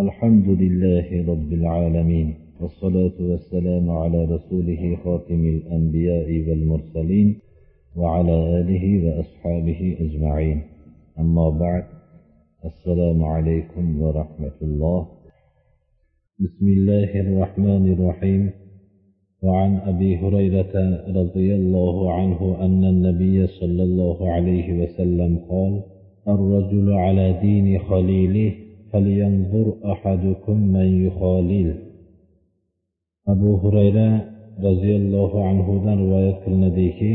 الحمد لله رب العالمين والصلاة والسلام على رسوله خاتم الأنبياء والمرسلين وعلى آله وأصحابه أجمعين. أما بعد السلام عليكم ورحمة الله. بسم الله الرحمن الرحيم. وعن أبي هريرة رضي الله عنه أن النبي صلى الله عليه وسلم قال الرجل على دين خليله فلينظر أحدكم من يخالل abu hurayra roziyallohu anhudan rivoyat qilinadiki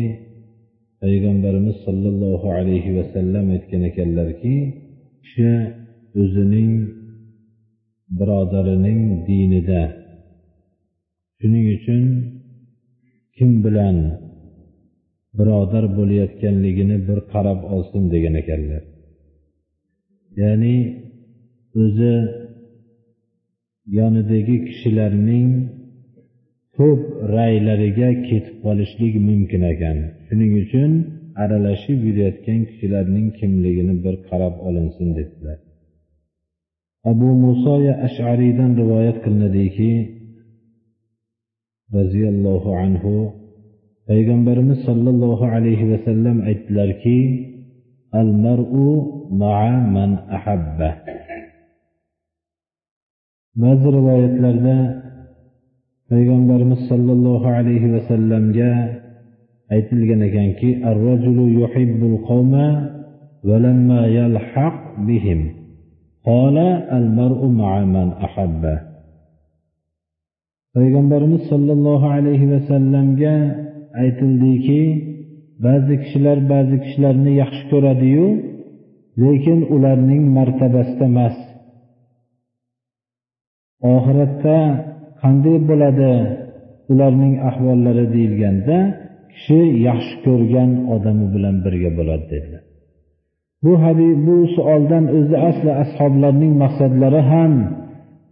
payg'ambarimiz sollallohu alayhi vasallam aytgan ekanlarki kishi o'zining birodarining dinida shuning uchun kim bilan birodar bo'layotganligini bir qarab olsin degan ekanlar ya'ni o'zi yonidagi kishilarning ko'p raylariga ketib qolishlik mumkin ekan. Shuning uchun aralashib yurayotgan kishilarning kimligini bir qarab olinsin dedilar. Abu musoya ashariydan rivoyat qilinadiki roziyallohu anhu payg'ambarimiz sollallohu alayhi vasallam aytdilarki al mar'u ma'a man ahabba. ba'zi rivoyatlarda payg'ambarimiz sollallohu alayhi vasallamga aytilgan ekanki الرجل يحب القوم ولما يلحق بهم قال المرء مع من أحبه payg'ambarimiz sollallohu alayhi vasallamga aytildiki ba'zi kishilar ba'zi kishilarni yaxshi ko'radiyu lekin ularning martabasida emas Oxiratda qanday bo'ladi? Ularning ahvollari deyilganda kishi yaxshi ko'rgan odami bilan birga bo'ladi dedilar. Bu hadis bu savoldan o'zi asli ashoblarning maqsadlari ham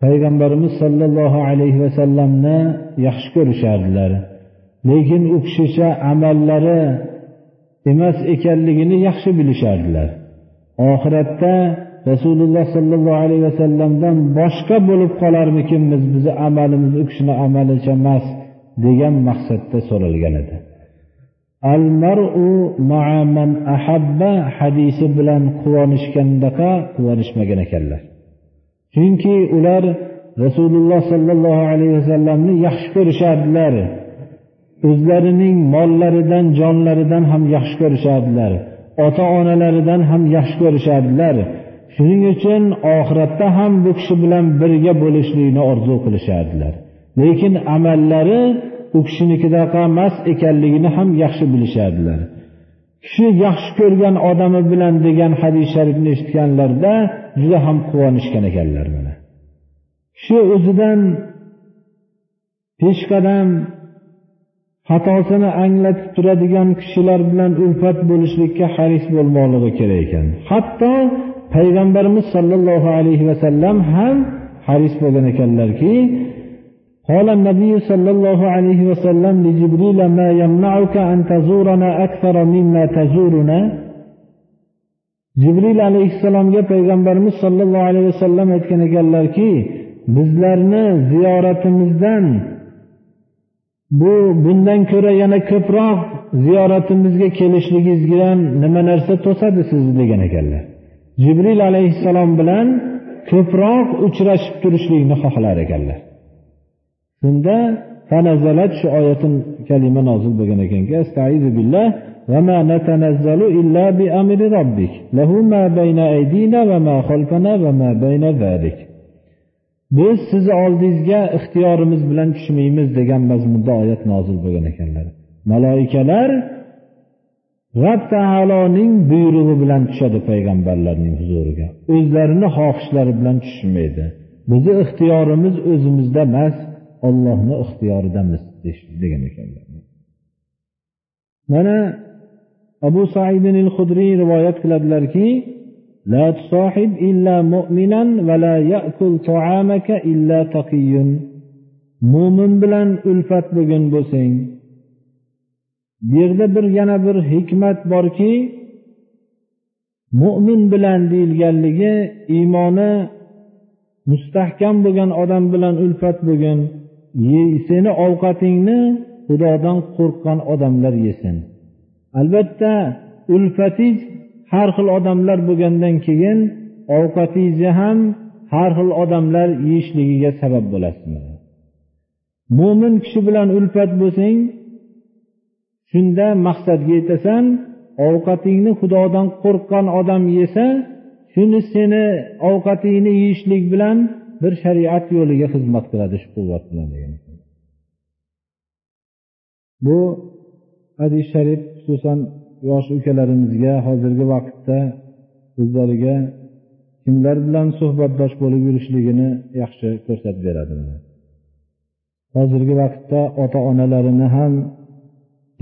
payg'ambarimiz sollallohu alayhi vasallamni yaxshi ko'rishardilar. Lekin u kishicha amallari emas ekanligini yaxshi bilishardilar. Oxiratda rasululloh sollallohu alayhi vasallamdan boshqa bo'lib qolarmikinmiz bizni amalimiz u kishini amalicha emas degan maqsadda so'ralgan edi. Al mar'u man ahabba hadisi bilan quvonishgandaqa quvonishmagan ekanlar. Chunki ular rasululloh sollallohu alayhi vasallamni yaxshi ko'rishardilar. O'zlarining mollaridan jonlaridan ham yaxshi ko'rishardilar. Ota onalaridan ham yaxshi ko'rishardilar. Shuning uchun oxiratda ham bu kishi bilan birga bo'lishlikni orzu qilishardilar. Lekin amallari u kishinikidaqa emas ekanligini ham yaxshi bilishardilar. Kishi yaxshi ko'rgan odami bilan degan hadis sharifni eshitganlarida juda ham quvonishgan ekanlar mana. Kishi o'zidan peshqadam xatosini anglatib turadigan kishilar bilan ulfat bo'lishlikka haris bo'lmoqligi kerak ekan. Hatto payg'ambarimiz sollallohu alayhi vasallam ham haris bo'lgan ekanlarki قال النبي صلى الله عليه وسلم لجبريل ما يمنعك أن تزورنا أكثر مما تزورنا jibril alayhissalomga payg'ambarimiz sollallohu alayhi vasallam aytgan ekanlarki bizlarni ziyoratimizdan bu bundan ko'ra yana ko'proq ziyoratimizga kelishligingizga nima narsa to'sadi sizni degan ekanlar jibril alayhissalom bilan ko'proq uchrashib turishlikni xohlar ekanlar. Shunda tanazzalat shu oyatin kalima nozil bo'lgan ekanki sizni oldingizga ixtiyorimiz bilan tushmaymiz degan mazmunda oyat nozil bo'lgan ekanlar. Maloikalar rob taoloning buyrug'i bilan tushadi payg'ambarlarning huzuriga o'zlarini xohishlari bilan tushmaydi bizni ixtiyorimiz o'zimizda emas ollohni ixtiyoridamiz degan ekanlar mana abu saidin al hudriy rivoyat qiladilarki لا تصاحب إلا مؤمنا ولا يأكل طعامك إلا تقي mo'min bilan ulfat bo'lgan bo'lsang bu yerda bir yana bir hikmat borki mo'min bilan deyilganligi iymoni mustahkam bo'lgan odam bilan ulfat bo'lgin. Seni ovqatingni xudodan qo'rqqan odamlar yesin. Albatta ulfatingiz har xil odamlar bo'lgandan keyin ovqatingizni ham har xil odamlar yeyishligiga sabab bo'lasizmi? Mo'min kishi bilan ulfat bo'lsang shunda maqsadga yetasan ovqatingni xudodan qo'rqqan odam yesa shuni seni ovqatingni yeyishlik bilan bir shariat yo'liga xizmat qiladi shu quvvat bilan degan bu hadis sharif xususan yosh ukalarimizga hozirgi vaqtda o'zlariga kimlar bilan suhbatdosh bo'lib yurishligini yaxshi ko'rsatib beradi. Hozirgi vaqtda ota onalarini ham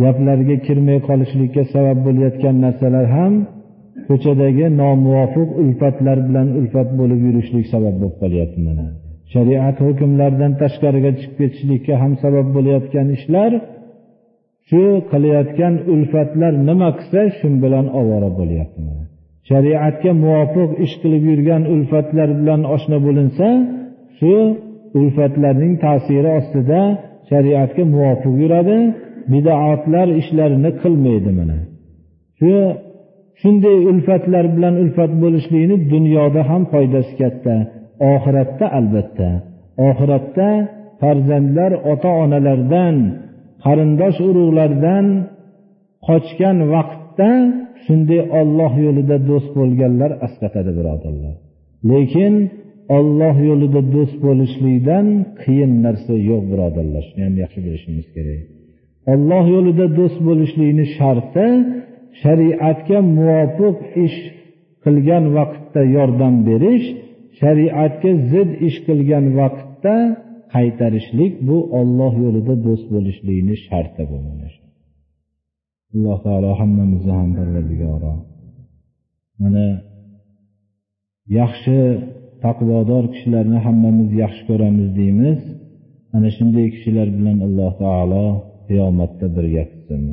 gaplariga kirmay qolishlikka sabab bo'layotgan narsalar ham ko'chadagi nomuvofiq ulfatlar bilan ulfat bo'lib yurishlik sabab bo'lib qolyapti mana. Shariat hukmlaridan tashqariga chiqib ketishlikka ham sabab bo'layotgan ishlar shu qilayotgan ulfatlar nima qilsa shu bilan ovora bo'lyapti shariatga muvofiq ish qilib yurgan ulfatlar bilan oshna bo'linsa shu ulfatlarning ta'siri ostida shariatga muvofiq yuradi bidoatlar ishlarini qilmaydi mana. Shu shunday ulfatlar bilan ulfat bo'lishlikni dunyoda ham foydasi katta oxiratda albatta. Oxiratda farzandlar ota onalardan qarindosh urug'lardan qochgan vaqtda shunday olloh yo'lida do'st bo'lganlar asqatadi birodarlar. Lekin olloh yo'lida do'st bo'lishlikdan qiyin narsa yo'q birodarlar. Shuni ham yaxshi bilishimiz kerak. Olloh yo'lida do'st bo'lishlikni sharti shariatga muvofiq ish qilgan vaqtda yordam berish shariatga zid ish qilgan vaqtda qaytarishlik bu olloh yo'lida do'st bo'lishlikni sharti bu alloh taolo hammamizni ham parvardigoro. Mana yaxshi taqvodor kishilarni hammamiz yaxshi ko'ramiz deymiz. Ana shunday kishilar bilan alloh taolo qiyomatda birga qilsin